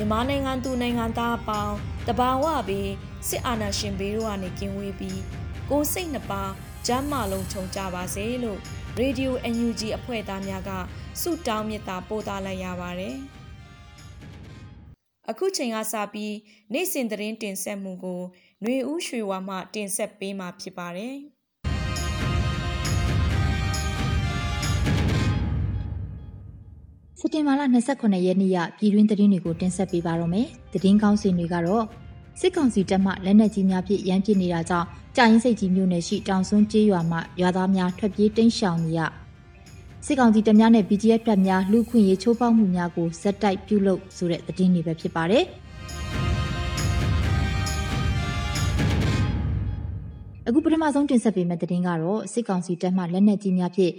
မြန်မာနိုင်ငံသူနိုင်ငံသားအပေါင်းတဘာဝပြီးစစ်အာဏာရှင်ဘေးတို့ကနေကင်းဝေးပြီးကိုယ်စိတ်နှပါကျမ်းမာလုံးခြုံကြပါစေလို့ Radio NUG အဖွဲ့သားများကဆုတောင်းမေတ္တာပို့သလိုက်ရပါတယ်။အခုချိန်ကစပြီးနေ့စဉ်သတင်းတင်ဆက်မှုကိုຫນွေဦးရွှေဝါမှတင်ဆက်ပေးမှာဖြစ်ပါတယ်။ စက်တင်ဘာလ29ရက်နေ့ရပြည်တွင်းသတင်းတွေကိုတင်ဆက်ပေးပါတော့မယ်။သတင်းကောင်းစီတွေကတော့စစ်ကောင်စီတပ်မှလက်နက်ကြီးများဖြင့်ရန်ပစ်နေတာကြောင့်ကြာရင်စိတ်ကြီးမြို့နယ်ရှိတောင်စွန်းကျေးရွာမှရွာသားများထွက်ပြေးတိမ်းရှောင်နေရစစ်ကောင်စီတပ်များနဲ့ BGF တပ်များလူခွင့်ရေးချိုးဖောက်မှုများကိုဇက်တိုက်ပြုလုပ်ဆိုတဲ့သတင်းတွေပဲဖြစ်ပါတယ်။အခုပထမဆုံးတင်ဆက်ပေးမယ့်သတင်းကတော့စစ်ကောင်စီတပ်မှလက်နက်ကြီးများဖြင့်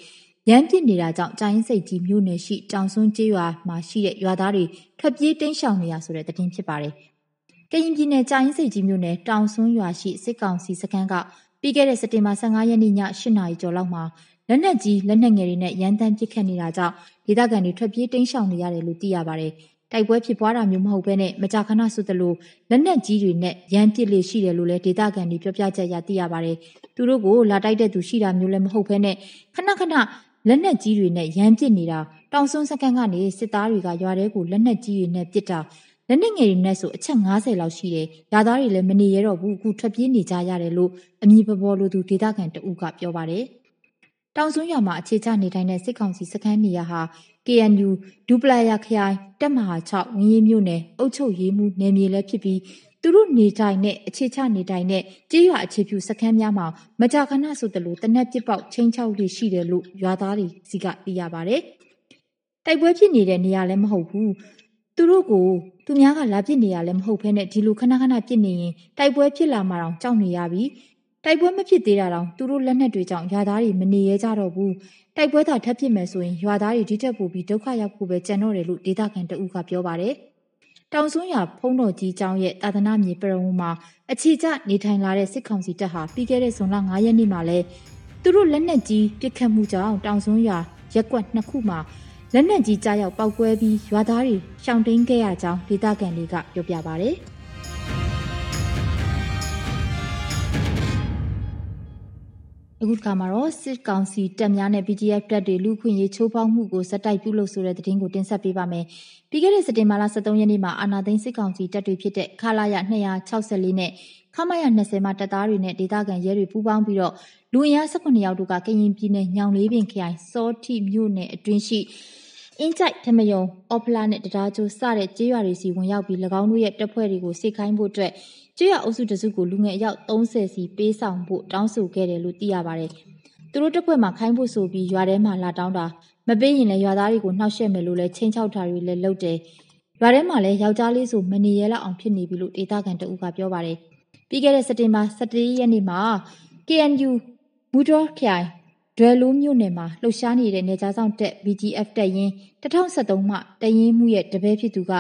ရန်ပစ်နေတာကြောင့်ကြာရင်စိတ်ကြီးမြို့နယ်ရှိတောင်စွန်းကျေးရွာမှာရှိတဲ့ရွာသားတွေထွက်ပြေးတိမ်းရှောင်နေရဆိုတဲ့သတင်းဖြစ်ပါတယ်။ကရင်ပြည်နယ်ကြာရင်စိတ်ကြီးမြို့နယ်တောင်စွန်းရွာရှိစစ်ကောင်စီစခန်းကပြီးခဲ့တဲ့စက်တင်ဘာ15ရက်နေ့ည8နာရီကျော်လောက်မှာလက်နက်ကြီးလက်နက်ငယ်တွေနဲ့ရန်တမ်းပစ်ခတ်နေတာကြောင့်ဒေသခံတွေထွက်ပြေးတိမ်းရှောင်နေရတယ်လို့သိရပါတယ်။တိုက်ပွဲဖြစ်ပွားတာမျိုးမဟုတ်ဘဲနဲ့မကြာခဏဆိုသလိုလက်နက်ကြီးတွေနဲ့ရန်ပစ်လေရှိတယ်လို့လည်းဒေသခံတွေပြောပြချက်ရသိရပါတယ်။သူတို့ကိုလာတိုက်တဲ့သူရှိတာမျိုးလည်းမဟုတ်ဘဲနဲ့ခဏခဏ လက်နက်ကြီးတွေနဲ့ရန်ပစ်နေတာတောင်စွန်းစကန်ကနေစစ်သားတွေကရွာထဲကိုလက်နက်ကြီးတွေနဲ့ပစ်တာလက်နက်ငယ်တွေနဲ့ဆိုအချက်90လောက်ရှိတယ်။ရာသားတွေလည်းမနေရတော့ဘူးအခုထွက်ပြေးနေကြရတယ်လို့အမည်ပပေါ်လို့သူဒေသခံတဦးကပြောပါတယ်။တောင်စွန်းရွာမှာအခြေချနေထိုင်တဲ့စစ်ကောင်စီစခန်းနေရာဟာ KNU ဒူပလာယာခရိုင်တက်မဟာ6ဝင်းရီမြို့နယ်အုပ်ချုပ်ရေးမှုနယ်မြေလည်းဖြစ်ပြီး သူတို့နေထိုင်တဲ့အခြေချနေထိုင်တဲ့ကြေးရွာအခြေပြုစခန်းများမှာမကြာခဏဆိုသလိုတနက်ပစ်ပေါက်ချင်းချောက်လေးရှိတယ်လို့ရွာသားတွေစီကသိရပါတယ်။တိုက်ပွဲဖြစ်နေတဲ့နေရာလည်းမဟုတ်ဘူး။သူတို့ကိုသူများကလာပစ်နေရလည်းမဟုတ်ဘဲနဲ့ဒီလိုခဏခဏပစ်နေရင်တိုက်ပွဲဖြစ်လာမှတော့ကြောက်နေရပြီ။တိုက်ပွဲမဖြစ်သေးတာတောင်သူတို့လက်နက်တွေကြောင့်ရွာသားတွေမနေရကြတော့ဘူး။တိုက်ပွဲသာထပ်ဖြစ်မယ်ဆိုရင်ရွာသားတွေဒီတက်ပို့ပြီးဒုက္ခရောက်ဖို့ပဲကြံတော့တယ်လို့ဒေသခံတအူးကပြောပါတယ်။ တောင်စွန်းရွာဖုံးတော်ကြီးကျောင်းရဲ့တာသနာမြေပရဝုံမှာအခြေကျနေထိုင်လာတဲ့စစ်ကောင်စီတပ်ဟာပြီးခဲ့တဲ့ဇွန်လ9ရက်နေ့မှာလဲသူတို့လက်နက်ကြီးပစ်ခတ်မှုကြောင့်တောင်စွန်းရွာရက်ကွက်နှစ်ခုမှာလက်နက်ကြီးကြားရောက်ပောက်ကွဲပြီးရွာသားတွေရှောင်တိန်ခဲ့ရကြောင်းဒေသခံတွေကပြောပြပါဗျ။ အခုတစ်ခါမှာတော့စစ်ကောင်စီတပ်များနဲ့ BGF တပ်တွေလူခွင့်ရေးချိုးဖောက်မှုကိုစက်တိုက်ပြုလုပ်ဆိုတဲ့သတင်းကိုတင်ဆက်ပေးပါမယ်။ပြီးခဲ့တဲ့စက်တင်ဘာလ23ရက်နေ့မှာအာနာသိန်းစစ်ကောင်စီတပ်တွေဖြစ်တဲ့ခလာရ264နဲ့ခမရ20မှာတပ်သားတွေနဲ့ဒေသခံရဲတွေပူးပေါင်းပြီးတော့လူအင်အား18ယောက်တို့ကကရင်ပြည်နယ်ညောင်လေးပင်ခရိုင်စောတိမြို့နယ်အတွင်းရှိအင်းကြိုက်ထမယုံအော်ဖလာနဲ့တရားကျိုးစတဲ့ကြေးရွာတွေစီဝင်ရောက်ပြီး၎င်းတို့ရဲ့တပ်ဖွဲ့တွေကိုစိတ်ခိုင်းဖို့အတွက် ကြေးရွာအုပ်စုတစုကိုလူငယ်အယောက်30စီပေးဆောင်ဖို့တောင်းဆိုခဲ့တယ်လို့သိရပါတယ်။သူတို့တပ်ဖွဲ့မှာခိုင်းဖို့ဆိုပြီးရွာထဲမှာလာတောင်းတာမပေးရင်လည်းရွာသားတွေကိုနှောက်ယှက်မယ်လို့လည်းချင်းချောက်တာတွေလည်းလုပ်တယ်။ရွာထဲမှာလည်းယောက်ျားလေးဆိုမနေရလောက်အောင်ဖြစ်နေပြီလို့ဒေသခံတအုပ်ကပြောပါတယ်။ပြီးခဲ့တဲ့စက်တင်ဘာ17ရက်နေ့မှာ KNU မူတော်ခိုင်ဒွယ်လိုးမြို့နယ်မှာလှုပ်ရှားနေတဲ့နေကြားဆောင်တက် BGF တက်ရင်2013မှတရင်မှုရဲ့တပည့်ဖြစ်သူက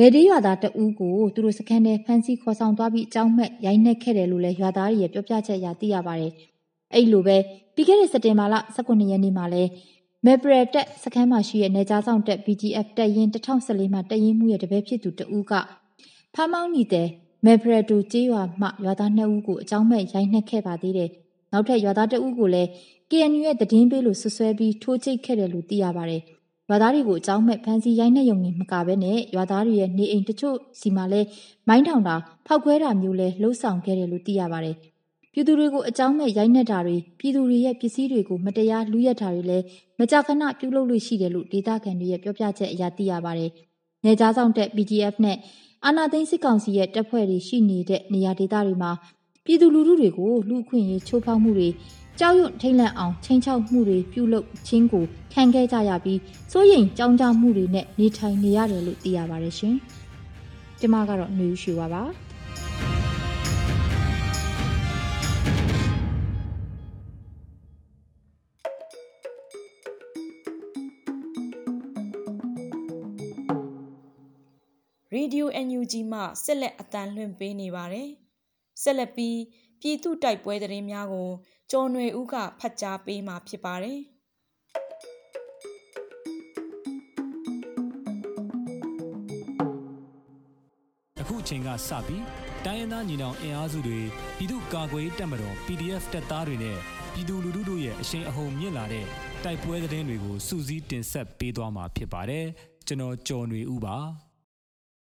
လေဒီရွာသားတဦးကိုသူတို့စခန်းထဲဖမ်းဆီးခေါ်ဆောင်သွားပြီးအကြောင်းမဲ့ရိုက်နှက်ခဲ့တယ်လို့လည်းရွာသားတွေရဲ့ပြောပြချက်အရသိရပါတယ်။အဲ့လိုပဲပြီးခဲ့တဲ့စက်တင်ဘာလ19ရက်နေ့မှာလဲမေပရတက်စခန်းမှာရှိတဲ့နေကြားဆောင်တက် BGF တက်ရင်2014မှတရင်မှုရဲ့တပည့်ဖြစ်သူတဦးကဖမ်းမောင်းနေတဲ့မေပရတူကျေးရွာမှရွာသား2ဦးကိုအကြောင်းမဲ့ရိုက်နှက်ခဲ့ပါသေးတယ်။နောက်ထပ်ရွာသားတအုပ်ကိုလည်း KNU ရဲ့သတင်းပေးလို့ဆွဆွဲပြီးထိုးချိတ်ခဲ့တယ်လို့သိရပါတယ်။ ရွာသားတွေကိုအကြောင်းမဲ့ဖမ်းဆီးရိုက်နှက်ရုံနဲ့မကဘဲနဲ့ရွာသားတွေရဲ့နေအိမ်တချို့စီမှာလည်းမိုင်းထောင်တာဖောက်ခွဲတာမျိုးလဲလှုပ်ဆောင်ခဲ့တယ်လို့သိရပါတယ်။ပြည်သူတွေကိုအကြောင်းမဲ့ရိုက်နှက်တာတွေပြည်သူတွေရဲ့ပစ္စည်းတွေကိုမတရားလူရက်တာတွေလည်းမကြာခဏပြုလုပ်လို့ရှိတယ်လို့ဒေသခံတွေရဲ့ပြောပြချက်အရသိရပါတယ်။နေကြားဆောင်တဲ့ PDF နဲ့အာနာသိန်းစစ်ကောင်စီရဲ့တပ်ဖွဲ့တွေရှိနေတဲ့နေရာဒေသတွေမှာပြည်သူလူထုတွေကိုလူအခွင့်ရေးချိုးဖောက်မှုတွေ ကြောက်ရွံ့ထိတ်လန့်အောင်ချင်းချောက်မှုတွေပြုလုပ်ခြင်းကိုခံခဲ့ကြရပြီးစိုးရိမ်ကြောင်းကြမှုတွေနဲ့နေထိုင်နေရတယ်လို့သိရပါတယ်ရှင်။ကျမကတော့ຫນွေရွှေပါပါ။ Radio NUG မှဆက်လက်အတန်းလွှင့်ပေးနေပါတယ်။ဆက်လက်ပြီးပြည်သူတိုက်ပွဲသတင်းများကို ကျော်ຫນွေဦးကဖတ်ကြားပေးမှာဖြစ်ပါတယ်။အခုအချိန်ကစပြီးတိုင်းရင်းသားညီနောင်အင်အားစုတွေပြည်သူ့ကာကွယ်ရေးတပ်မတော် PDF တပ်သားတွေနဲ့ပြည်သူလူထုတို့ရဲ့အရှိန်အဟုန်မြင့်လာတဲ့တိုက်ပွဲသတင်းတွေကိုစူးစီးတင်ဆက်ပေးသွားမှာဖြစ်ပါတယ်ကျွန်တော်ကျော်နေဦးပါ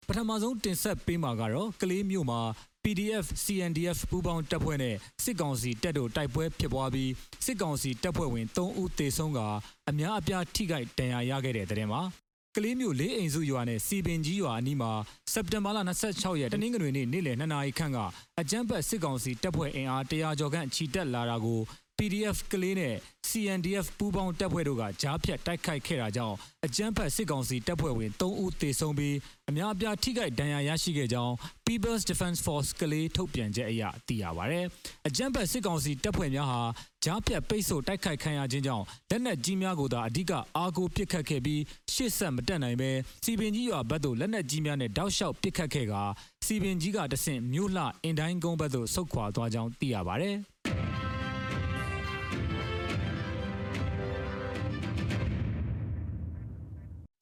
ပထမဆုံးတင်ဆက်ပေးမှာကတော့ကလေးမျိုးမှာ PDF CNDF ပူးပေါင်းတပ်ဖွဲ့နဲ့စစ်ကောင်စီတပ်တို့တိုက်ပွဲဖြစ်ပွားပြီးစစ်ကောင်စီတပ်ဖွဲ့ဝင်3ဦးသေဆုံးကအများအပြားထိခိုက်ဒဏ်ရာရခဲ့တဲ့တဲ့တင်မှာကလေးမျိုးလေးအိမ်စုရွာနဲ့စီပင်ကြီးရွာအနီးမှာစက်တင်ဘာလ26ရက်တနင်္ဂနွေနေ့နေ့လယ်2နာရီခန့်ကအကြမ်းဖက်စစ်ကောင်စီတပ်ဖွဲ့အင်အား100ကျော်ခန့်ချီတက်လာတာကို PDF ကလေးနဲ့ CNDF ပူးပေါင်းတပ်ဖွဲ့တို့ကကြားဖြတ်တိုက်ခိုက်ခဲ့တာကြောင့်အကြမ်းဖက်စစ်ကောင်စီတပ်ဖွဲ့ဝင်3ဦးသေဆုံးပြီးအများအပြားထိခိုက်ဒဏ်ရာရရှိခဲ့ကြောင်း People's Defense Force ကလေးထုတ်ပြန်ချက်အရသိရပါဗျ။အကြမ်းဖက်စစ်ကောင်စီတပ်ဖွဲ့များဟာကြားဖြတ်ပိတ်ဆို့တိုက်ခိုက်ခံရခြင်းကြောင့်လက်နက်ကြီးများကိုသာအဓိကအားကိုးပစ်ခတ်ခဲ့ပြီးရှေ့ဆက်မတက်နိုင်ပဲစီပင်ကြီးရွာဘက်သို့လက်နက်ကြီးများနဲ့တောက်လျှောက်ပစ်ခတ်ခဲ့ကစီပင်ကြီးကတဆင့်မြို့လှအင်တိုင်းကုန်းဘက်သို့ဆုတ်ခွာသွားကြောင်းသိရပါဗျ။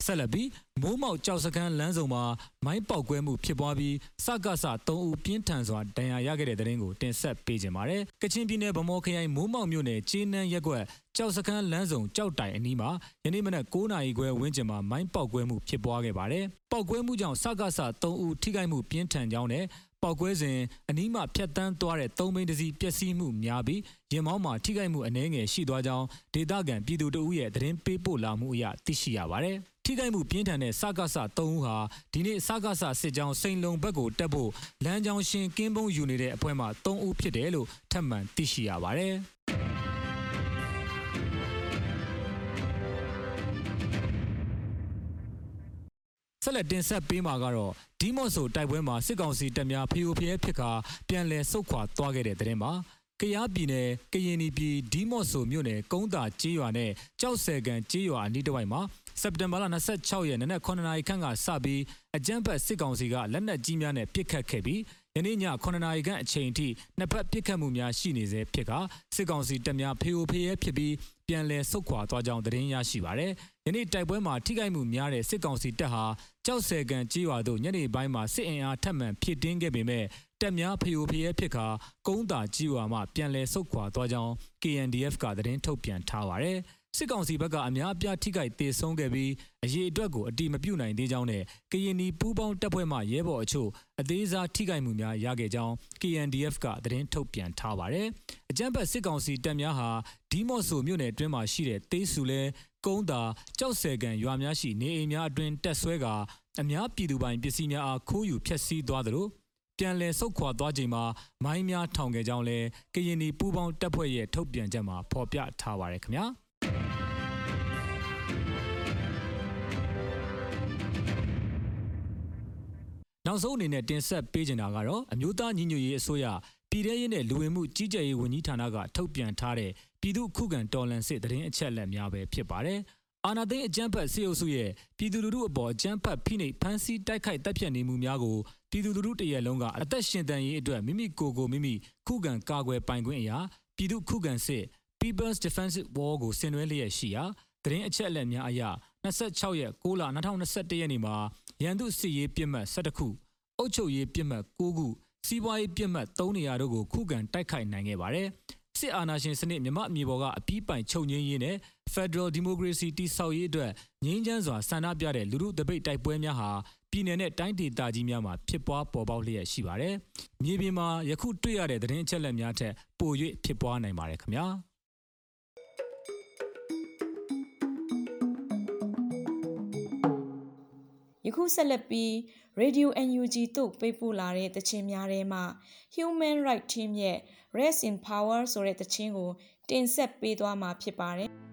ဆက်လက်ပြီးမိုးမောက်ကြောက်စခန်းလမ်းစုံမှာမိုင်းပေါက်ကွဲမှုဖြစ်ပွားပြီးစကစ3ဦးပြင်းထန်စွာဒဏ်ရာရခဲ့တဲ့တဲ့ရင်ကိုတင်ဆက်ပေးကြပါမယ်။ကချင်ပြည်နယ်ဗမော်ခရိုင်မိုးမောက်မြို့နယ်ကျေးနန်းရက်ကွက်ကြောက်စခန်းလမ်းစုံကြောက်တိုင်အနီးမှာယနေ့မနက်9နာရီခွဲဝန်းကျင်မှာမိုင်းပေါက်ကွဲမှုဖြစ်ပွားခဲ့ပါတယ်။ပေါက်ကွဲမှုကြောင့်စကစ3ဦးထိခိုက်မှုပြင်းထန်ကြောင်းနဲ့ပောက်ကွဲစဉ်အနီးမှာဖြတ်တန်းသွားတဲ့သုံးဘိန်းတစီပျက်စီးမှုများပြီးရင်မောင်းမှာထိခိုက်မှုအနည်းငယ်ရှိသွားကြောင်းဒေသခံပြည်သူတို့ရဲ့သတင်းပေးပို့လာမှုအရသိရှိရပါတယ်။ ထိခိုက်မှုပြင်းထန်တဲ့စကားဆ3ဦးဟာဒီနေ့စကားဆစစ်ကြောင်းစိန်လုံဘက်ကိုတက်ဖို့လမ်းကြောင်းရှင်ကင်းပုံးယူနေတဲ့အဖွဲမှာ3ဦးဖြစ်တယ်လို့ထပ်မံသိရှိရပါတယ်။ဆက်လက်တင်ဆက်ပေးမှာကတော့ဒီမော့ဆိုတိုက်ပွဲမှာစစ်ကောင်စီတပ်များဖီယိုဖျဲဖြစ်ခါပြန်လည်ဆုတ်ခွာသွားခဲ့တဲ့တဲ့တင်မှာကယားပြည်နယ်ကရင်ပြည်ဒီမော့ဆိုမြို့နယ်ကုန်းတာကျေးရွာနဲ့ကြောက်ဆယ်ကန်ကျေးရွာအနီးတစ်ဝိုက်မှာ စက်တင်ဘာလ26ရက်နေ့နက်9နာရီခန့်ကစပြီးအကြမ်းဖက်စစ်ကောင်စီကလက်နက်ကြီးများနဲ့ပစ်ခတ်ခဲ့ပြီးယနေ့ည9နာရီခန့်အချိန်ထိနှစ်ဖက်ပစ်ခတ်မှုများရှိနေစေဖြစ်ကစစ်ကောင်စီတပ်များဖေအိုဖေရဲဖြစ်ပြီးပြန်လည်ဆုတ်ခွာသွားကြောင်းသတင်းရရှိပါရယ်။ယနေ့တိုက်ပွဲမှာထိခိုက်မှုများတဲ့စစ်ကောင်စီတပ်ဟာကြောက်ဆယ်ကန်ကြီးရွာသို့ညနေပိုင်းမှာစစ်အင်အားထပ်မံဖြစ်တင်းခဲ့ပေမဲ့တပ်များဖေအိုဖေရဲဖြစ်ခါကုန်းတာကြီးရွာမှပြန်လည်ဆုတ်ခွာသွားကြောင်း KNDF ကသတင်းထုတ်ပြန်ထားပါရယ်။ စစ်ကောင်စီဘက်ကအများအပြားထိခိုက်ဒေဆုံးခဲ့ပြီးအရေးအတွက်ကိုအတိမပြုနိုင်သေးကြောင်းနဲ့ကရင်နီပူးပေါင်းတပ်ဖွဲ့မှရဲဘော်အချို့အသေးစားထိခိုက်မှုများရခဲ့ကြောင်း KNDF ကသတင်းထုတ်ပြန်ထားပါတယ်။အကြမ်းဖက်စစ်ကောင်စီတပ်များဟာဒီမော့ဆိုမြို့နယ်အတွင်းမှာရှိတဲ့တေးဆူလဲကုန်းတာကြောက်ဆယ်ကန်ရွာများရှိနေအိမ်များအတွင်းတက်ဆွဲကအများပြည်သူပိုင်ပစ္စည်းများအားခိုးယူဖျက်ဆီးသွားသလိုပြန်လည်ဆုတ်ခွာသွားချိန်မှာမိုင်းများထောင်ခဲ့ကြောင်းလဲကရင်နီပူးပေါင်းတပ်ဖွဲ့ရဲ့ထုတ်ပြန်ချက်မှာဖော်ပြထားပါရခင်ဗျာ နောက်ဆုံးအနေနဲ့တင်ဆက်ပေးချင်တာကတော့အမျိုးသားညီညွတ်ရေးအစိုးရပြည်ထရေးနဲ့လူဝင်မှုကြီးကြပ်ရေးဝန်ကြီးဌာနကထုတ်ပြန်ထားတဲ့ပြည်သူ့ခုခံတော်လှန်စစ်တရင်အချက်အလက်များပဲဖြစ်ပါတယ်။အာနာသိန်းအကြမ်းဖက်စစ်အုပ်စုရဲ့ပြည်သူလူထုအပေါ်အကြမ်းဖက်ဖိနှိပ်ဖမ်းဆီးတိုက်ခိုက်တပ်ဖြတ်နေမှုများကိုပြည်သူလူထုတရက်လုံးကအသက်ရှင်တန်ရေးအတွက်မိမိကိုယ်ကိုမိမိခုခံကာကွယ်ပိုင်ခွင့်အရာပြည်သူခုခံစစ် People's Defensive War ကိုဆင်နွှဲလျက်ရှိရာတရင်အချက်အလက်များအရ26ရက်6လ2021ရက်နေ့မှာ ရန်သူစစ်ရေးပြစ်မှတ်17ခုအုပ်ချုပ်ရေးပြစ်မှတ်9ခုစီးပွားရေးပြစ်မှတ်3နေရာတို့ကိုခုခံတိုက်ခိုက်နိုင်ခဲ့ပါတယ်။စစစ်အာဏာရှင်စနစ်မြမအမြေပေါ်ကအပြီးပိုင်ချုပ်ငင်းရေးနဲ့ Federal Democracy တိဆောက်ရေးအတွက်ငြင်းချမ်းစွာဆန္ဒပြတဲ့လူထုတပိတ်တိုက်ပွဲများဟာပြည်내နဲ့တိုင်းဒေသကြီးများမှာဖြစ်ပွားပေါ်ပေါက်လျက်ရှိပါတယ်။မြေပြင်မှာယခုတွေ့ရတဲ့သတင်းအချက်အလက်များထက်ပို၍ဖြစ်ပွားနိုင်ပါတယ်ခင်ဗျာ။ ခုဆက်လက်ပြီး Radio NUG သို့ပေးပို့လာတဲ့တခြင်းများထဲမှာ Human Right Team ရဲ့ Rest in Power ဆိုတဲ့တခြင်းကို တင်ဆက်ပေးသွားမှာဖြစ်ပါတယ်။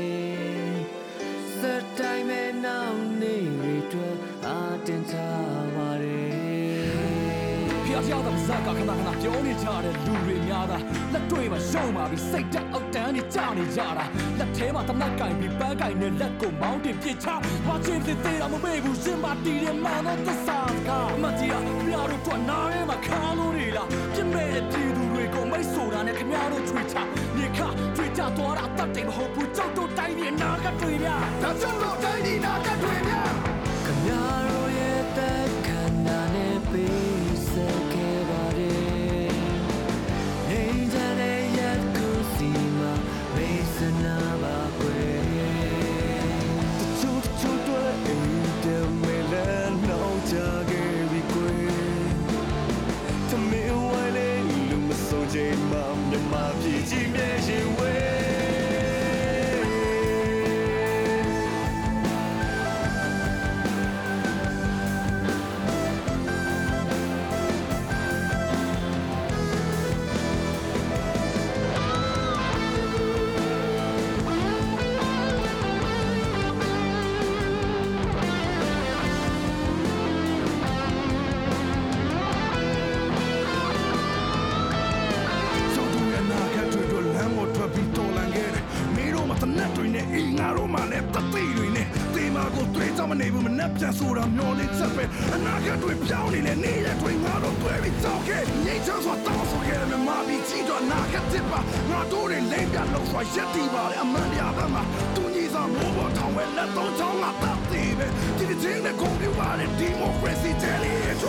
ထွက်ကြဆုံးသွားသောသူရဲ့ကောင်းများ 那个对漂亮的，你的对我都对比糟糕。你听说当初给的们麻痹几段，哪个嘴巴，我都得脸边露出一滴巴的，俺们俩嘛，都你让我把他为了都叫我打死呗。今天真的公平完了，地魔会是这里转。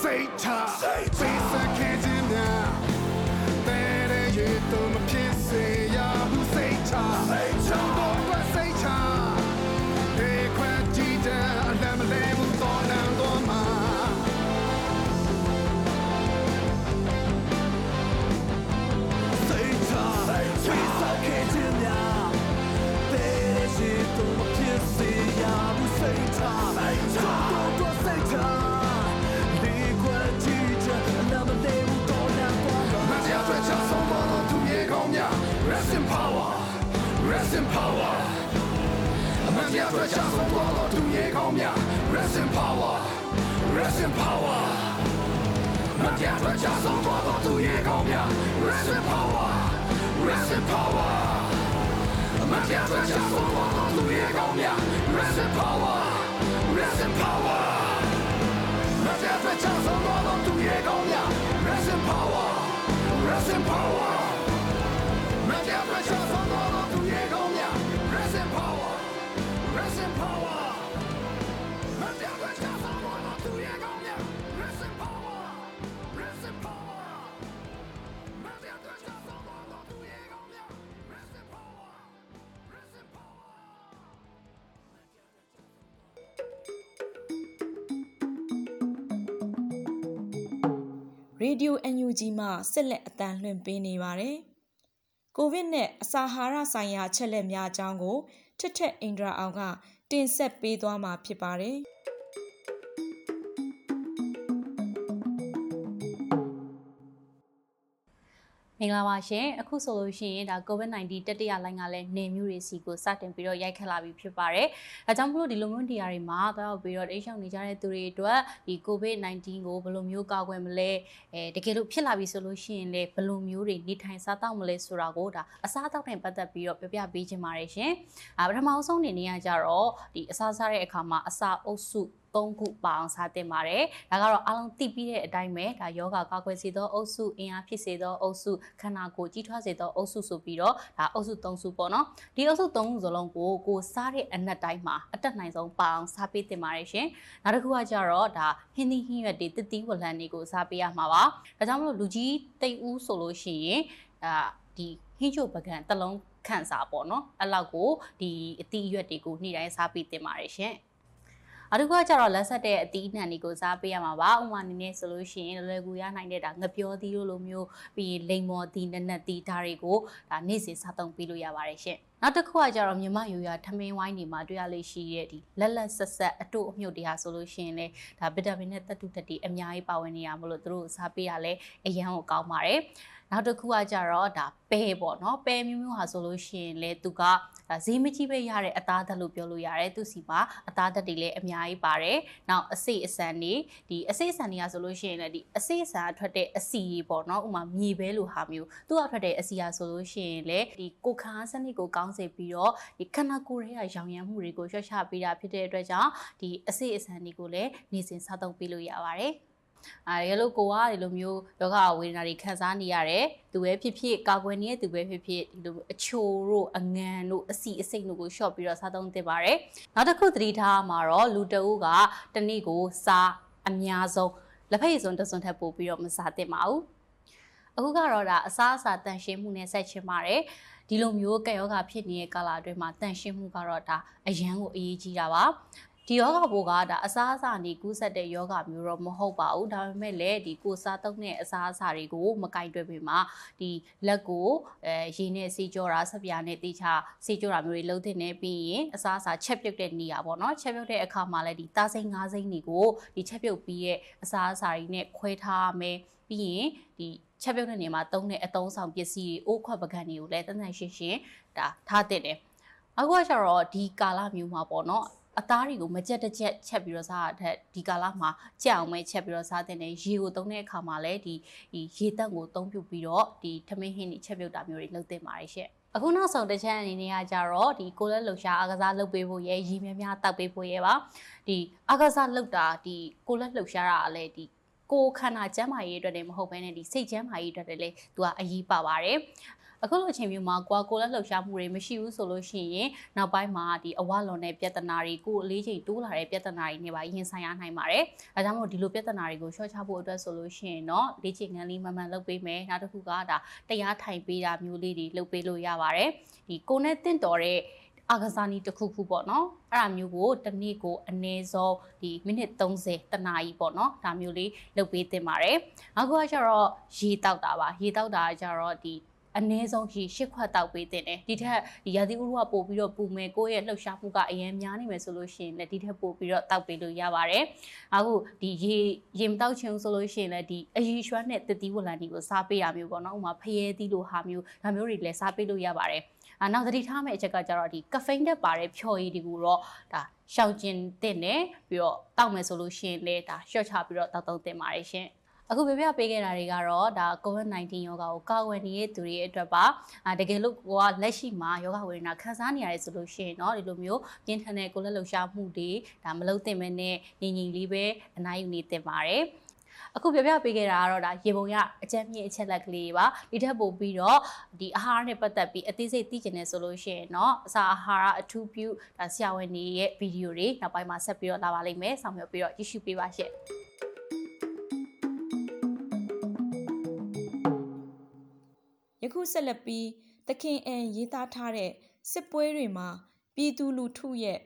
Say time. Rest in power Rest in power မတရားထွက်ကြဆုံးသွားသောသူရဲ့ကောင်းများ Rest in power Rest in power မတရားထွက်ကြဆုံးသွားသောသူရဲ့ကောင်းများ Rest in power Rest in power မ Razem pała Rozjazdę czasem nową drugiego dnia Razem power. Radio NUG မှဆက်လက်အတန်းလွှင့်ပေးနေပါတယ်။ကိုဗစ်နဲ့အစာအာဟာရဆိုင်ရာအချက်လက်များအကြောင်းကိုထက်ထက်အင်ဒရာအောင်ကတင်ဆက်ပေးသွားမှာဖြစ်ပါတယ်။ င်္ဂလာပါရှင်အခုဆိုလို့ရှိရင်ဒါ COVID-19 တတိယလိုင်းကလည်းနေမျိုးတွေစီကိုစတင်ပြီးတော့ရိုက်ခတ်လာပြီဖြစ်ပါတယ်။အဲကြောင့်မလို့ဒီလိုမျိုးနေရာတွေမှာတော့ပြီးတော့တိတ်ရှောင်နေကြတဲ့သူတွေအတွက်ဒီ COVID-19 ကိုဘယ်လိုမျိုးကာကွယ်မလဲအဲတကယ်လို့ဖြစ်လာပြီဆိုလို့ရှိရင်လည်းဘယ်လိုမျိုးတွေနေထိုင်စားသောက်မလဲဆိုတာကိုဒါအစားအသောက်နဲ့ပတ်သက်ပြီးတော့ပြောပြပေးချင်ပါတယ်ရှင်။အဲပထမဆုံးအနေနဲ့ကကြတော့ဒီအစားစားတဲ့အခါမှာအစာအုပ်စု ၃ခုပါအောင်စားတင်ပါတယ်။ဒါကတော့အားလုံးသိပြီးတဲ့အတိုင်းပဲဒါယောဂကာကွယ်စေသောအုပ်စုအင်အားဖြစ်စေသောအုပ်စုခန္ဓာကိုယ်ကြီးထွားစေသောအုပ်စုဆိုပြီးတော့ဒါအုပ်စု၃စုပေါ့နော်။ဒီအုပ်စု၃ခုစလုံးကိုကိုစားတဲ့အနက်တိုင်းမှာအတက်နိုင်ဆုံးပါအောင်စားပေးတင်ပါတယ်ရှင်။နောက်တစ်ခုကကြတော့ဒါဟင်းသီးဟင်းရွက်တွေတစ်သီးဝလံတွေကိုစားပေးရမှာပါ။ဒါကြောင့်မလို့လူကြီးတိတ်ဦးဆိုလို့ရှိရင်အာဒီဟင်းချိုပကံတစ်လုံးခန့်စားပေါ့နော်။အဲ့လောက်ကိုဒီအသီးရွက်တွေကိုနေ့တိုင်းစားပေးတင်ပါတယ်ရှင်။ အတူကကျတော့လက်ဆက်တဲ့အသီးနှံတွေကိုစားပေးရမှာပါဥမာအနေနဲ့ဆိုလို့ရှိရင်လွယ်လွယ်ကူရနိုင်တဲ့ဒါငပြောသီးလိုလိုမျိုးပြီးလိမ်မော်သီးနက်နက်သီးဒါတွေကိုဒါနေ့စဉ်စားသုံးပေးလို့ရပါတယ်ရှင်နောက်တစ်ခုကကြတော့မြမယူရထမင်းဝိုင်းတွေမှာတွေ့ရလေးရှိတဲ့ဒီလက်လက်ဆက်ဆက်အတို့အမြုပ်တွေဟာဆိုလို့ရှိရင်လေဒါဗီတာမင်နဲ့သတ္တုတက်တွေအများကြီးပါဝင်နေရမလို့တို့စားပေးရလဲအရန်ကိုကောင်းပါတယ်နောက်တစ်ခုကကြတော့ဒါပဲပေါ့နော်ပဲမျိုးမျိုးဟာဆိုလို့ရှိရင်လေသူက ဈေးမကြီးပဲရတဲ့အသားဓာတ်လို့ပြောလို့ရတယ်သူစီမှာအသားဓာတ်တွေလည်းအများကြီးပါတယ်နောက်အစိအစံတွေဒီအစိအစံတွေကဆိုလို့ရှိရင်လည်းဒီအစိအစံထွက်တဲ့အစီပေါ့နော်ဥမာမြေပဲလိုဟာမျိုးသူကထွက်တဲ့အစီဟာဆိုလို့ရှိရင်လည်းဒီကိုခါစနစ်ကိုကောင်းစေပြီးတော့ဒီခန္ဓာကိုယ်ရဲ့ရောင်ရမ်းမှုတွေကိုရွှတ်ချပေးတာဖြစ်တဲ့အတွက်ကြောင့်ဒီအစိအစံတွေကိုလည်းနေစဉ်စားသုံးပေးလို့ရပါတယ် အဲရလို့ကိုကဒီလိုမျိုးယောဂဝေဒနာတွေခံစားနေရတယ်သူပဲဖြစ်ဖြစ်ကာကွယ်နေတဲ့သူပဲဖြစ်ဖြစ်ဒီလိုအချိုတို့အငန်တို့အစီအစိတ်တို့ကိုရှော့ပြီးတော့စားသုံးသင့်ပါတယ်နောက်တစ်ခုသတိထားမှာတော့လူတအုပ်ကတနေ့ကိုစားအများဆုံးလက်ဖက်ရည်စွန်းတစွန်းထပ်ပို့ပြီးတော့မစားသင့်ပါဘူးအခုကတော့ဒါအစားအစာတန်ရှင်းမှုနဲ့ဆက်ချင်ပါတယ်ဒီလိုမျိုးကက်ယောဂဖြစ်နေတဲ့ကာလအတွင်းမှာတန်ရှင်းမှုကတော့ဒါအရန်ကိုအရေးကြီးတာပါ ဒီယောဂဘိုးကဒါအစားအစာနေကူးဆက်တဲ့ယောဂမျိုးတော့မဟုတ်ပါဘူးဒါပေမဲ့လည်းဒီကိုစားသုံးတဲ့အစားအစာတွေကိုမကင်တွယ်ပေမှာဒီလက်ကိုအဲရေနဲ့စီကြောတာဆက်ပြားနဲ့တိချစီကြောတာမျိုးတွေလုံးတင်နေပြီးရင်အစားအစာချက်ပြုတ်တဲ့နေရာပေါ့နော်ချက်ပြုတ်တဲ့အခါမှာလည်းဒီသားစိမ်းငါးစိမ်းတွေကိုဒီချက်ပြုတ်ပြီးရဲ့အစားအစာတွေနဲ့ခွဲထားမယ်ပြီးရင်ဒီချက်ပြုတ်တဲ့နေရာမှာသုံးတဲ့အသုံးဆောင်ပစ္စည်းတွေအိုးခွက်ပကံတွေကိုလည်းတန်းတန်းရှင်းရှင်းဒါထားတဲ့တယ်အခုကကျတော့ဒီကာလမျိုးမှာပေါ့နော် အသားတွေကိုမကြက်တစ်ချက်ချက်ပြီးတော့စားရတဲ့ဒီကာလမှာကြက်အောင်ပဲချက်ပြီးတော့စားတဲ့နေရေကိုသုံးတဲ့အခါမှာလည်းဒီဒီရေတက်ကိုသုံးပြုတ်ပြီးတော့ဒီထမင်းဟင်းတွေချက်ပြုတ်တာမျိုးတွေလုပ်သင့်ပါတယ်ရှင့်အခုနောက်ဆုံးတစ်ချက်အနေနဲ့ကကြတော့ဒီကိုလက်လှူရှာအားကစားလုပ်ပေးဖို့ရဲရည်များများတောက်ပေးဖို့ရဲပါဒီအားကစားလုပ်တာဒီကိုလက်လှူရှာတာကလည်းဒီကိုခန္ဓာကျန်းမာရေးအတွက်လည်းမဟုတ်ဘဲနဲ့ဒီစိတ်ကျန်းမာရေးအတွက်လည်းသူကအရေးပါပါတယ် အခုလိုအချိန်မျိုးမှာကွာကိုလက်လှုပ်ရှားမှုတွေမရှိဘူးဆိုလို့ရှိရင်နောက်ပိုင်းမှာဒီအဝလွန်တဲ့ပြဿနာတွေကိုအလေးချိန်တိုးလာတဲ့ပြဿနာတွေနဲ့ပါရင်ဆိုင်ရနိုင်ပါတယ်။အဲဒါကြောင့်မို့ဒီလိုပြဿနာတွေကိုရှော့ချဖို့အတွက်ဆိုလို့ရှိရင်တော့လေ့ကျင့်ခန်းလေးမှန်မှန်လုပ်ပေးမယ်။နောက်တစ်ခုကဒါတရားထိုင်ပေးတာမျိုးလေးတွေလုပ်ပေးလို့ရပါတယ်။ဒီကိုနဲ့တင့်တော်တဲ့အာကစားနည်းတစ်ခုခုပေါ့နော်အဲ့ဒါမျိုးကိုတစ်နေ့ကိုအနည်းဆုံးဒီမိနစ်30တနာရီပေါ့နော်ဒါမျိုးလေးလုပ်ပေးတင်ပါတယ်နောက်တစ်ခုကကျတော့ရေတောက်တာပါရေတောက်တာကျတော့ဒီ အနည်းဆုံးရေရှစ်ခွက်တောက်ပေးတင်တယ်ဒီထက်ဒီရာသီဥတုကပို့ပြီးတော့ပူမယ်ကိုယ့်ရဲ့လှုပ်ရှားမှုကအရင်များနေမယ်ဆိုလို့ရှိရင်လည်းဒီထက်ပို့ပြီးတော့တောက်ပေးလို့ရပါတယ်အခုဒီရေရေမတောက်ချင်ဆိုလို့ရှိရင်လည်းဒီအရီရွှမ်းနဲ့တတိဝလန်ဒီကိုစားပေးရမျိုးပေါ့နော်ဥမာဖရဲသီးလိုဟာမျိုးဒါမျိုးတွေလည်းစားပေးလို့ရပါတယ်အာနောက်သတိထားမယ့်အချက်ကကျတော့ဒီကဖိန်းတက်ပါတဲ့ဖြော်ရည်တွေကိုတော့ဒါရှောင်ကျင်တဲ့နဲ့ပြီးတော့တောက်မယ်ဆိုလို့ရှိရင်လည်းဒါရှော့ချပြီးတော့တောက်သုံးတင်ပါတယ်ရှင် အခုပြပြပေးခဲ့တာတွေကတော့ဒါ COVID-19 ယောဂါကိုကာကွယ်နေတဲ့သူတွေအတွက်ပါအာတကယ်လို့ကိုကလက်ရှိမှာယောဂဝေဒနာခံစားနေရတယ်ဆိုလို့ရှိရင်เนาะဒီလိုမျိုးပြင်းထန်တဲ့ကိုယ်လက်လှုပ်ရှားမှုတွေဒါမလုပ်သင့်မဲနဲ့ငြိမ်ငြိမ်လေးပဲအနားယူနေသင့်ပါတယ်အခုပြပြပေးခဲ့တာကတော့ဒါရေပုံရအကြမ်းမြင့်အချက်လက်ကလေးပါဒီထက်ပိုပြီးတော့ဒီအာဟာရနဲ့ပတ်သက်ပြီးအသေးစိတ်သိကျင်နေဆိုလို့ရှိရင်เนาะအစာအာဟာရအထူးပြုဒါဆရာဝန်တွေရဲ့ဗီဒီယိုတွေနောက်ပိုင်းမှာဆက်ပြီးတော့လာပါလိမ့်မယ်ဆောင်ရွက်ပြီးတော့ကြည့်ရှုပေးပါရှင့် ခုဆက်လက်ပြီးသခင်အန်ရေးသားထားတဲ့စစ်ပွဲတွေမှာပြည်သူလူထုရဲ့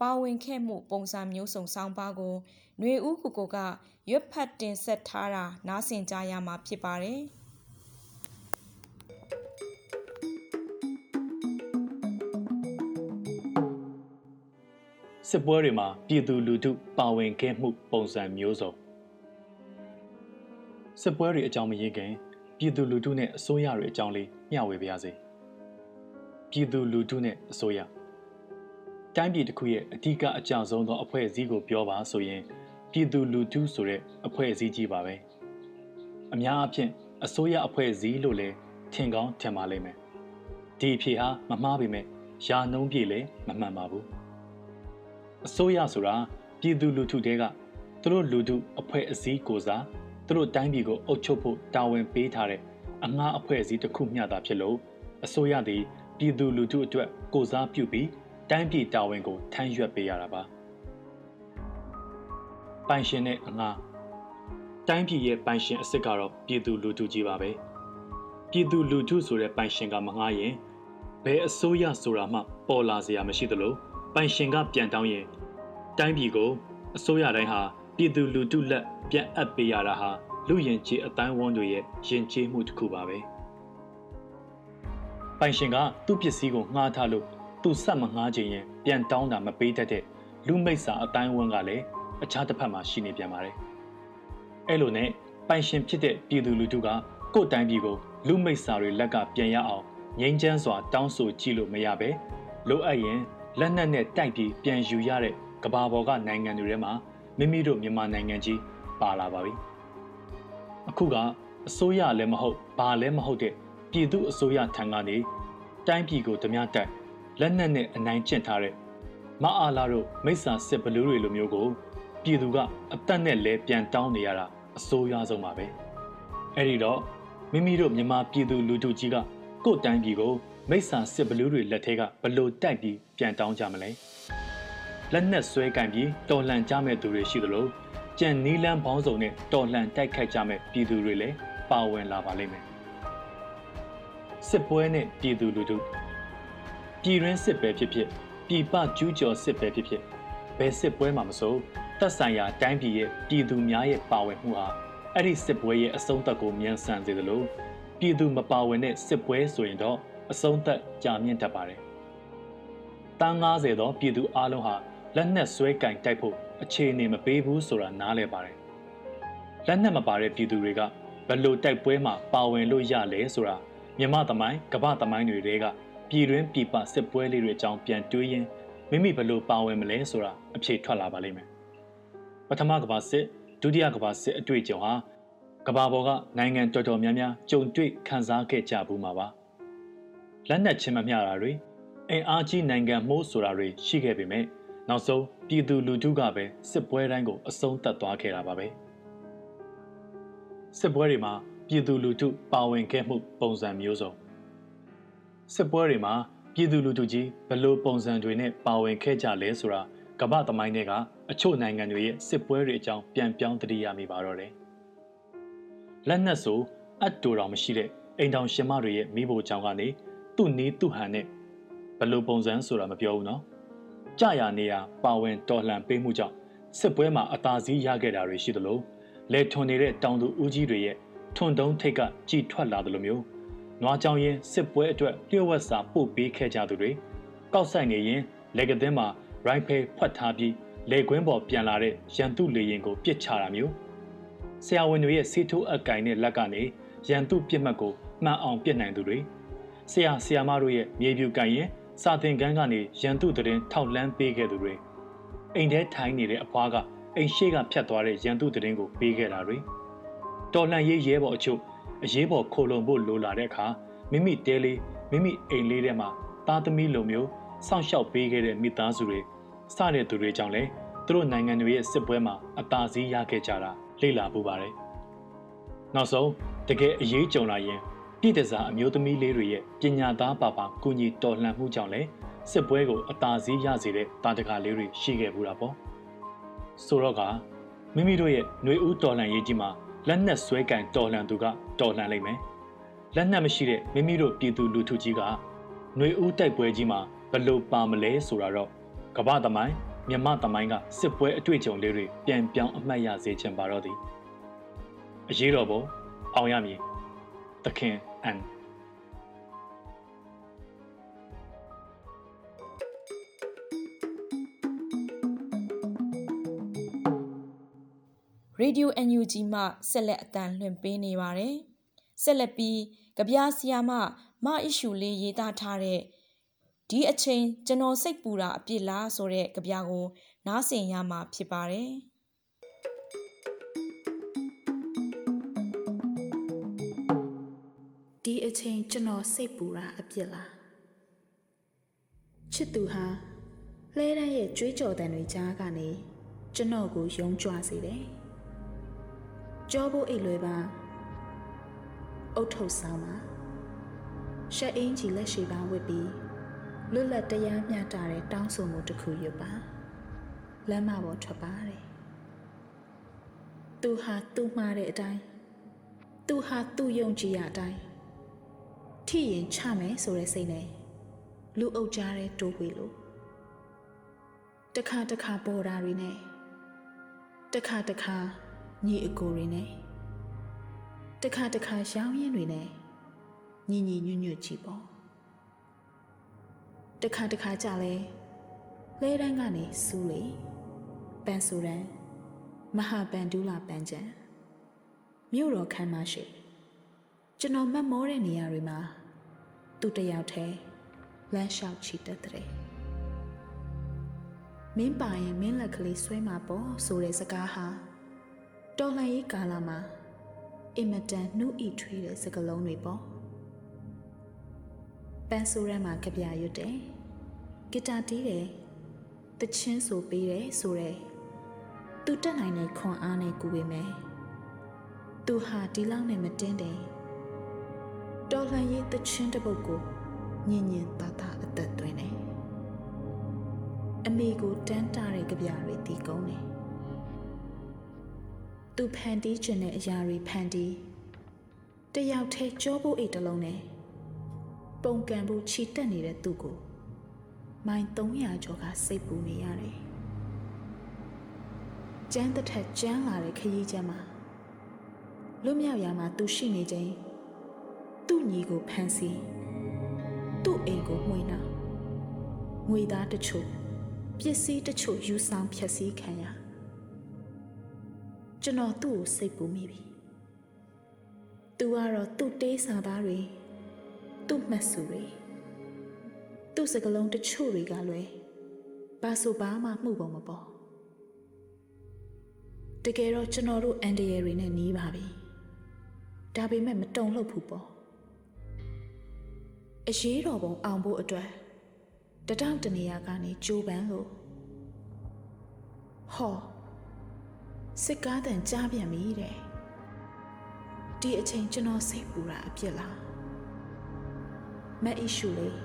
ပါဝင်ခဲ့မှုပုံစံမျိုးစုံဆောင်းပါးကိုຫນွေဦးကိုကိုကရွတ်ဖတ်တင်ဆက်ထားတာနားဆင်ကြရမှာဖြစ်ပါတယ်။စစ်ပွဲတွေမှာပြည်သူလူထုပါဝင်ခဲ့မှုပုံစံမျိုးစုံစစ်ပွဲတွေအကြောင်းမရေးခင် ပြည်သူလူထုနဲ့အစိုးရတွေအကြောင်းလေးမျှဝေပါရစေပြည်သူလူထုနဲ့အစိုးရတိုင်းပြည်တစ်ခုရဲ့အဓိကအကြဆုံးသောအဖွဲ့အစည်းကိုပြောပါဆိုရင်ပြည်သူလူထုဆိုတဲ့အဖွဲ့အစည်းကြီးပါပဲအများအားဖြင့်အစိုးရအဖွဲ့အစည်းလို့လည်းထင်ကောင်းထင်ပါလိမ့်မယ်ဒီအဖြစ်ဟာမမှားပေမဲ့ယာနှုံးပြည့်လည်းမမှန်ပါဘူးအစိုးရဆိုတာပြည်သူလူထုတဲကသူတို့လူထုအဖွဲ့အစည်းကိုစား သူတို့တိုင်းပြည်ကိုအုပ်ချုပ်ဖို့တာဝန်ပေးထားတဲ့အငှားအဖွဲ့အစည်းတစ်ခုမျှသာဖြစ်လို့အစိုးရသည်ပြည်သူလူထုအတွက်ကိုစားပြုပြီးတိုင်းပြည်တာဝန်ကိုထမ်းရွက်ပေးရတာပါပိုင်ရှင်နဲ့အငှားတိုင်းပြည်ရဲ့ပိုင်ရှင်အစ်စ်ကတော့ပြည်သူလူထုကြီးပါပဲပြည်သူလူထုဆိုတဲ့ပိုင်ရှင်ကမငှားရင်ဘယ်အစိုးရဆိုတာမှပေါ်လာစရာမရှိသလိုပိုင်ရှင်ကပြန်တောင်းရင်တိုင်းပြည်ကိုအစိုးရတိုင်းဟာ ပြည်သူလူထုလက်ပြန်အပ်ပေးရတာဟာလူရင်ချေအတိုင်းဝန်းတွေရဲ့ယဉ်ကျေးမှုတစ်ခုပါပဲပိုင်ရှင်ကသူ့ပစ္စည်းကိုငှားထားလို့သူဆက်မငှားခြင်းရင်ပြန်တောင်းတာမပေးတတ်တဲ့လူမိတ်စာအတိုင်းဝန်းကလည်းအခြားတစ်ဖက်မှာရှိနေပြန်ပါတယ်အဲ့လိုနဲ့ပိုင်ရှင်ဖြစ်တဲ့ပြည်သူလူထုကကိုယ့်တိုင်းပြည်ကိုလူမိတ်စာတွေလက်ကပြန်ရအောင်ငြိမ်းချမ်းစွာတောင်းဆိုကြည့်လို့မရပဲလိုအပ်ရင်လက်နက်နဲ့တိုက်ပြီးပြန်ယူရတဲ့ကဘာပေါ်ကနိုင်ငံတွေထဲမှာ မိမိတို့မြန်မာနိုင်ငံကြီးပါလာပါပြီအခုကအစိုးရလည်းမဟုတ်ဘာလည်းမဟုတ်တဲ့ပြည်သူအစိုးရထံကနေတိုင်းပြည်ကိုဓမြတက်လက်နက်နဲ့အနိုင်ကျင့်ထားတဲ့မအားလာတို့မိစ္ဆာစစ်ဘလူးတွေလိုမျိုးကိုပြည်သူကအသက်နဲ့လဲပြန်တောင်းနေရတာအစိုးရဆုံးပါပဲအဲ့ဒီတော့မိမိတို့မြန်မာပြည်သူလူထုကြီးကကိုယ့်တိုင်းပြည်ကိုမိစ္ဆာစစ်ဘလူးတွေလက်ထဲကဘလို့တိုက်ပြီးပြန်တောင်းကြမလဲ လက်နက်ဆွဲကင်ပြီးတော်လှန်ကြမဲ့သူတွေရှိသလိုကြံနီးလန်းပေါင်းစုံနဲ့တော်လှန်တိုက်ခိုက်ကြမဲ့ပြည်သူတွေလည်းပါဝင်လာပါလိမ့်မယ်စစ်ပွဲနဲ့ပြည်သူလူထုပြည်ရင်းစစ်ပဲဖြစ်ဖြစ်ပြည်ပကျူးကျော်စစ်ပဲဖြစ်ဖြစ်ဘယ်စစ်ပွဲမှာမဆိုသက်ဆိုင်ရာတိုင်းပြည်ရဲ့ပြည်သူများရဲ့ပါဝင်မှုဟာအဲ့ဒီစစ်ပွဲရဲ့အဆုံးသတ်ကိုမြန်ဆန်စေသလိုပြည်သူမပါဝင်တဲ့စစ်ပွဲဆိုရင်တော့အဆုံးသက်ကြာမြင့်တတ်ပါတယ်။တန်း90သောပြည်သူအလုံးဟာ လက်နက်ဆွဲကင်တိုက်ဖို့အခြေအနေမပေးဘူးဆိုတာနားလည်ပါတယ်။လက်နက်မပါတဲ့ပြည်သူတွေကဘလို့တိုက်ပွဲမှာပါဝင်လို့ရလဲဆိုတာမြမသမိုင်းကမ္ဘာသမိုင်းတွေကပြည်တွင်းပြည်ပစစ်ပွဲလေးတွေအကြောင်းပြန်တွေးရင်မိမိဘလို့ပါဝင်မလဲဆိုတာအဖြေထွက်လာပါလိမ့်မယ်။ပထမကမ္ဘာစစ်ဒုတိယကမ္ဘာစစ်အတွေ့အကြုံဟာကမ္ဘာပေါ်ကနိုင်ငံတော်တော်များများကြုံတွေ့ခံစားခဲ့ကြဘူးမှာပါလက်နက်ချင်းမမျှတာတွေအင်အားကြီးနိုင်ငံမှုဆိုတာတွေရှိခဲ့ပေမဲ့ နောက်ဆုံးပြည်သူလူထုကပဲစစ်ပွဲတိုင်းကိုအဆုံးသတ်သွားခဲ့တာပါပဲစစ်ပွဲတွေမှာပြည်သူလူထုပါဝင်ခဲ့မှု ပုံစံမျိုးစုံစစ်ပွဲတွေမှာပြည်သူလူထုကြီးဘယ်လိုပုံစံတွေနဲ့ပါဝင်ခဲ့ကြလဲဆိုတာကမ္ဘာသမိုင်းတွေကအချို့နိုင်ငံတွေရဲ့စစ်ပွဲတွေအကြောင်းပြန်ပြောင်းသတိရမိပါတော့တယ်လက်နက်ဆိုအတ်တူတော်မရှိတဲ့အိမ်တောင်ရှင်မတွေရဲ့မိဖို့ကြောင့်ကနေသူ့နီးသူ့ဟန်နဲ့ဘယ်လိုပုံစံဆိုတာမပြောဘူးနော် ကြရနေရပါဝင်တော်လှန်ပေးမှုကြောင့်စစ်ပွဲမှာအသာစီးရခဲ့တာတွေရှိသလိုလေထွန်နေတဲ့တောင်သူဦးကြီးတွေရဲ့ထွန်တုံးထိတ်ကကြည်ထွက်လာသလိုမျိုးနွားကြောင်ရင်စစ်ပွဲအတွက်လျှို့ဝှက်စာပို့ပေးခဲ့ကြသူတွေကောက်ဆိုင်နေရင်လေကသင်းမှာရိုင်ဖယ်ဖွက်ထားပြီးလေကွင်းပေါ်ပြန်လာတဲ့ရန်သူလေရင်ကိုပြစ်ချတာမျိုးဆရာဝန်တွေရဲ့ဆေးထိုးအကင်နဲ့လက်ကနေရန်သူပြစ်မှတ်ကိုမှန်အောင်ပြစ်နိုင်သူတွေဆရာဆရာမတို့ရဲ့မြေပြူကင်ရင် စာသင်ခန်းကနေရန်သူတရင်ထောက်လန်းပေးခဲ့သူတွေအိမ်ထဲထိုင်နေတဲ့အဖွားကအိမ်ရှိကဖြတ်သွားတဲ့ရန်သူတရင်ကိုပေးခဲ့တာတွေတော်လှန်ရေးရဲဘော်အချို့အရေးပေါ်ခိုလုံဖို့လိုလာတဲ့အခါမိမိတဲလေးမိမိအိမ်လေးထဲမှာသားသမီးလိုမျိုးစောင့်ရှောက်ပေးခဲ့တဲ့မိသားစုတွေစတဲ့သူတွေကြောင့်လည်းသူတို့နိုင်ငံတွေရဲ့စစ်ပွဲမှာအသာစီးရခဲ့ကြတာလေ့လာပူပါတယ်။နောက်ဆုံးတကယ်အရေးကြုံလာရင် ပြည်တစားအမျိုးသမီးလေးတွေရဲ့ပညာသားပါပါကုညီတော်လှန်မှုကြောင့်လည်းစစ်ပွဲကိုအသာစီးရစေတဲ့တာတကာလေးတွေရှိခဲ့ဘူးတာပေါ့ဆိုတော့ကမိမိတို့ရဲ့ຫນွေဦးတော်လှန်ရေးကြီးမှာလက်နက်ဆွဲကင်တော်လှန်သူကတော်လှန်လိမ့်မယ်လက်နက်မရှိတဲ့မိမိတို့ပြည်သူလူထုကြီးကຫນွေဦးတိုက်ပွဲကြီးမှာဘလို့ပါမလဲဆိုတာတော့ကမ္ဘာသမိုင်းမြမသမိုင်းကစစ်ပွဲအတွေ့အကြုံလေးတွေပြန်ပြောင်းအမှတ်ရစေချင်ပါတော့သည်အရေးတော်ပုံအောင်ရမည် သခင် and ရေဒီယို NUG မှဆက်လက်အတန်လွှင့်ပေးနေပါတယ်။ဆက်လက်ပြီးကြပြဆီယာမမအရှူလေးရေးသားထားတဲ့ဒီအချိန်ကျွန်တော်စိတ်ပူတာအပြစ်လားဆိုတဲ့ကြပြကို နားဆင်ရမှာဖြစ်ပါတယ်။ ဒီအချိန်ကျွန်တော်စိတ်ပူတာအပြစ်လားချစ်သူဟာလဲတန်းရဲ့ကြွေးကြော်တန်တွေကြားကနေကျွန်တော်ကိုယုံကြွစေတယ်ကြောဖို့အိတ်လွယ်ပါအုတ်ထုတ်ဆောင်ပါရှက်အင်းကြီးလက်ရှိပါဝစ်ပြီးလွတ်လပ်တရားမျှတတဲ့တောင်းဆိုမှုတစ်ခုရွတ်ပါလမ်းမပေါ်ထွက်ပါတယ်သူဟာသူ့မှားတဲ့အတိုင်းသူဟာသူ့ယုံကြည်ရအတိုင်း ထိရင်ချမယ်ဆိုတဲ့စိတ်နဲ့လူအုပ်ကြားတဲ့တိုးဝေလို့တခါတခါပေါ်တာတွေနဲ့တခါတခါညီအကိုတွေနဲ့တခါတခါရောင်းရင်တွေနဲ့ညီညီညွတ်ညွတ်ကြည့်ပေါ့တခါတခါကြလဲလဲတန်းကနေစူးလေပန်ဆူရန်မဟာပန်ဒူလာပန်ချံမြို့တော်ခမ်းမရှိ ကျွန်တော်မတ်မောတဲ့နေရာတွေမှာသူတယောက်တည်းလမ်းလျှောက်ချီတက်တဲ့မင်းပါရင်မင်းလက်ကလေးဆွဲမှာပေါ့ဆိုတဲ့စကားဟာတော်လှန်ရေးကာလမှာအင်မတန်နှုတ်ဤထွေးတဲ့စကားလုံးတွေပေါ့ပန်းဆိုးရမ်းမှာကြပြရွတ်တယ်ဂီတာတီးတယ်တချင်းဆိုပေးတယ်ဆိုရဲသူတက်နိုင်တဲ့ခွန်အားနဲ့ကူပေမယ်သူဟာဒီလောက်နဲ့မတင်းတယ် တော်လှန်ရေးတချင်းတစ်ပုတ်ကိုညင်ညင်သာသာအသက်သွင်းတယ်အမေကိုတန်းတာတဲ့ကြပြတွေတီးကုန်းတယ်သူဖန်တီးခြင်းတဲ့အရာတွေဖန်တီးတယောက်တည်းကြောဖို့အိတ်တလုံးနဲ့ပုံကံဖို့ခြိတက်နေတဲ့သူကိုမိုင်300ကျော်ကစိတ်ပူနေရတယ်။ကျန်းတစ်ထက်ကျန်းလာတဲ့ခရီးကျမ်းမှာလွတ်မြောက်ရာမှာသူရှိနေခြင်း သူ့ညီကိုဖမ်းဆီးသူ့အိမ်ကိုမှွေနှောင်ငွေသားတချို့ပစ္စည်းတချို့ယူဆောင်ဖျက်ဆီးခံရကျွန်တော်သူ့ကိုစိတ်ပူမိပြီ။ तू ကတော့သူ့တေးစာသားတွေသူ့မှတ်စုတွေသူ့စကလုံးတချို့တွေကလွယ်ဘာဆိုဘာမှမှုပုံမပေါ်တကယ်တော့ကျွန်တော်တို့အန်ဒီယယ်တွေနဲ့နီးပါပြီဒါပေမဲ့မတုံ့လှုပ်ဘူးပေါ့ အရေးတော်ပုံအောင်ဖို့အတွက်တတောက်တနေရာကနေကြိုးပမ်းလို့ဟောစစ်ကားတန်ကြားပြန်ပြီတဲ့ဒီအချိန်ကျွန်တော်စိတ်ပူတာအပြစ်လားမအီရှူလေး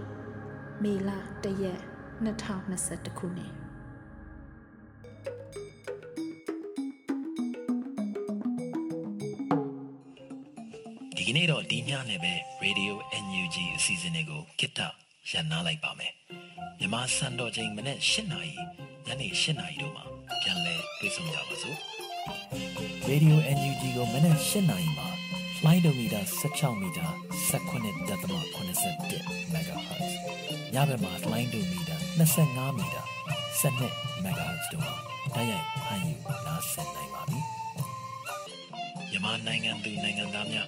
မေလတရက်2021ခုနှစ် ဒီကနေ့တော့ဒီညနဲ့ပဲ Radio NUG အစီအစဉ်လေးကိုကိတ္တရန်နာလိုက်ပါမယ်မြန်မာစံတော်ချိန်မနေ့၈နာရီညနေ၈နာရီတို့မှာပြန်လည်တွေ့ဆုံကြပါစို့ Radio NUG ကိုမနက်၈နာရီမှလှိုင်းဒိုမီတာ16မီတာ19.87 MHz ညဘက်မှာလှိုင်းဒိုမီတာ25မီတာ12 MHz တို့မှာတိုက်ရိုက်ဖမ်းယူနားဆင်နိုင်ပါပြီ။မြန်မာနိုင်ငံသူနိုင်ငံသားများ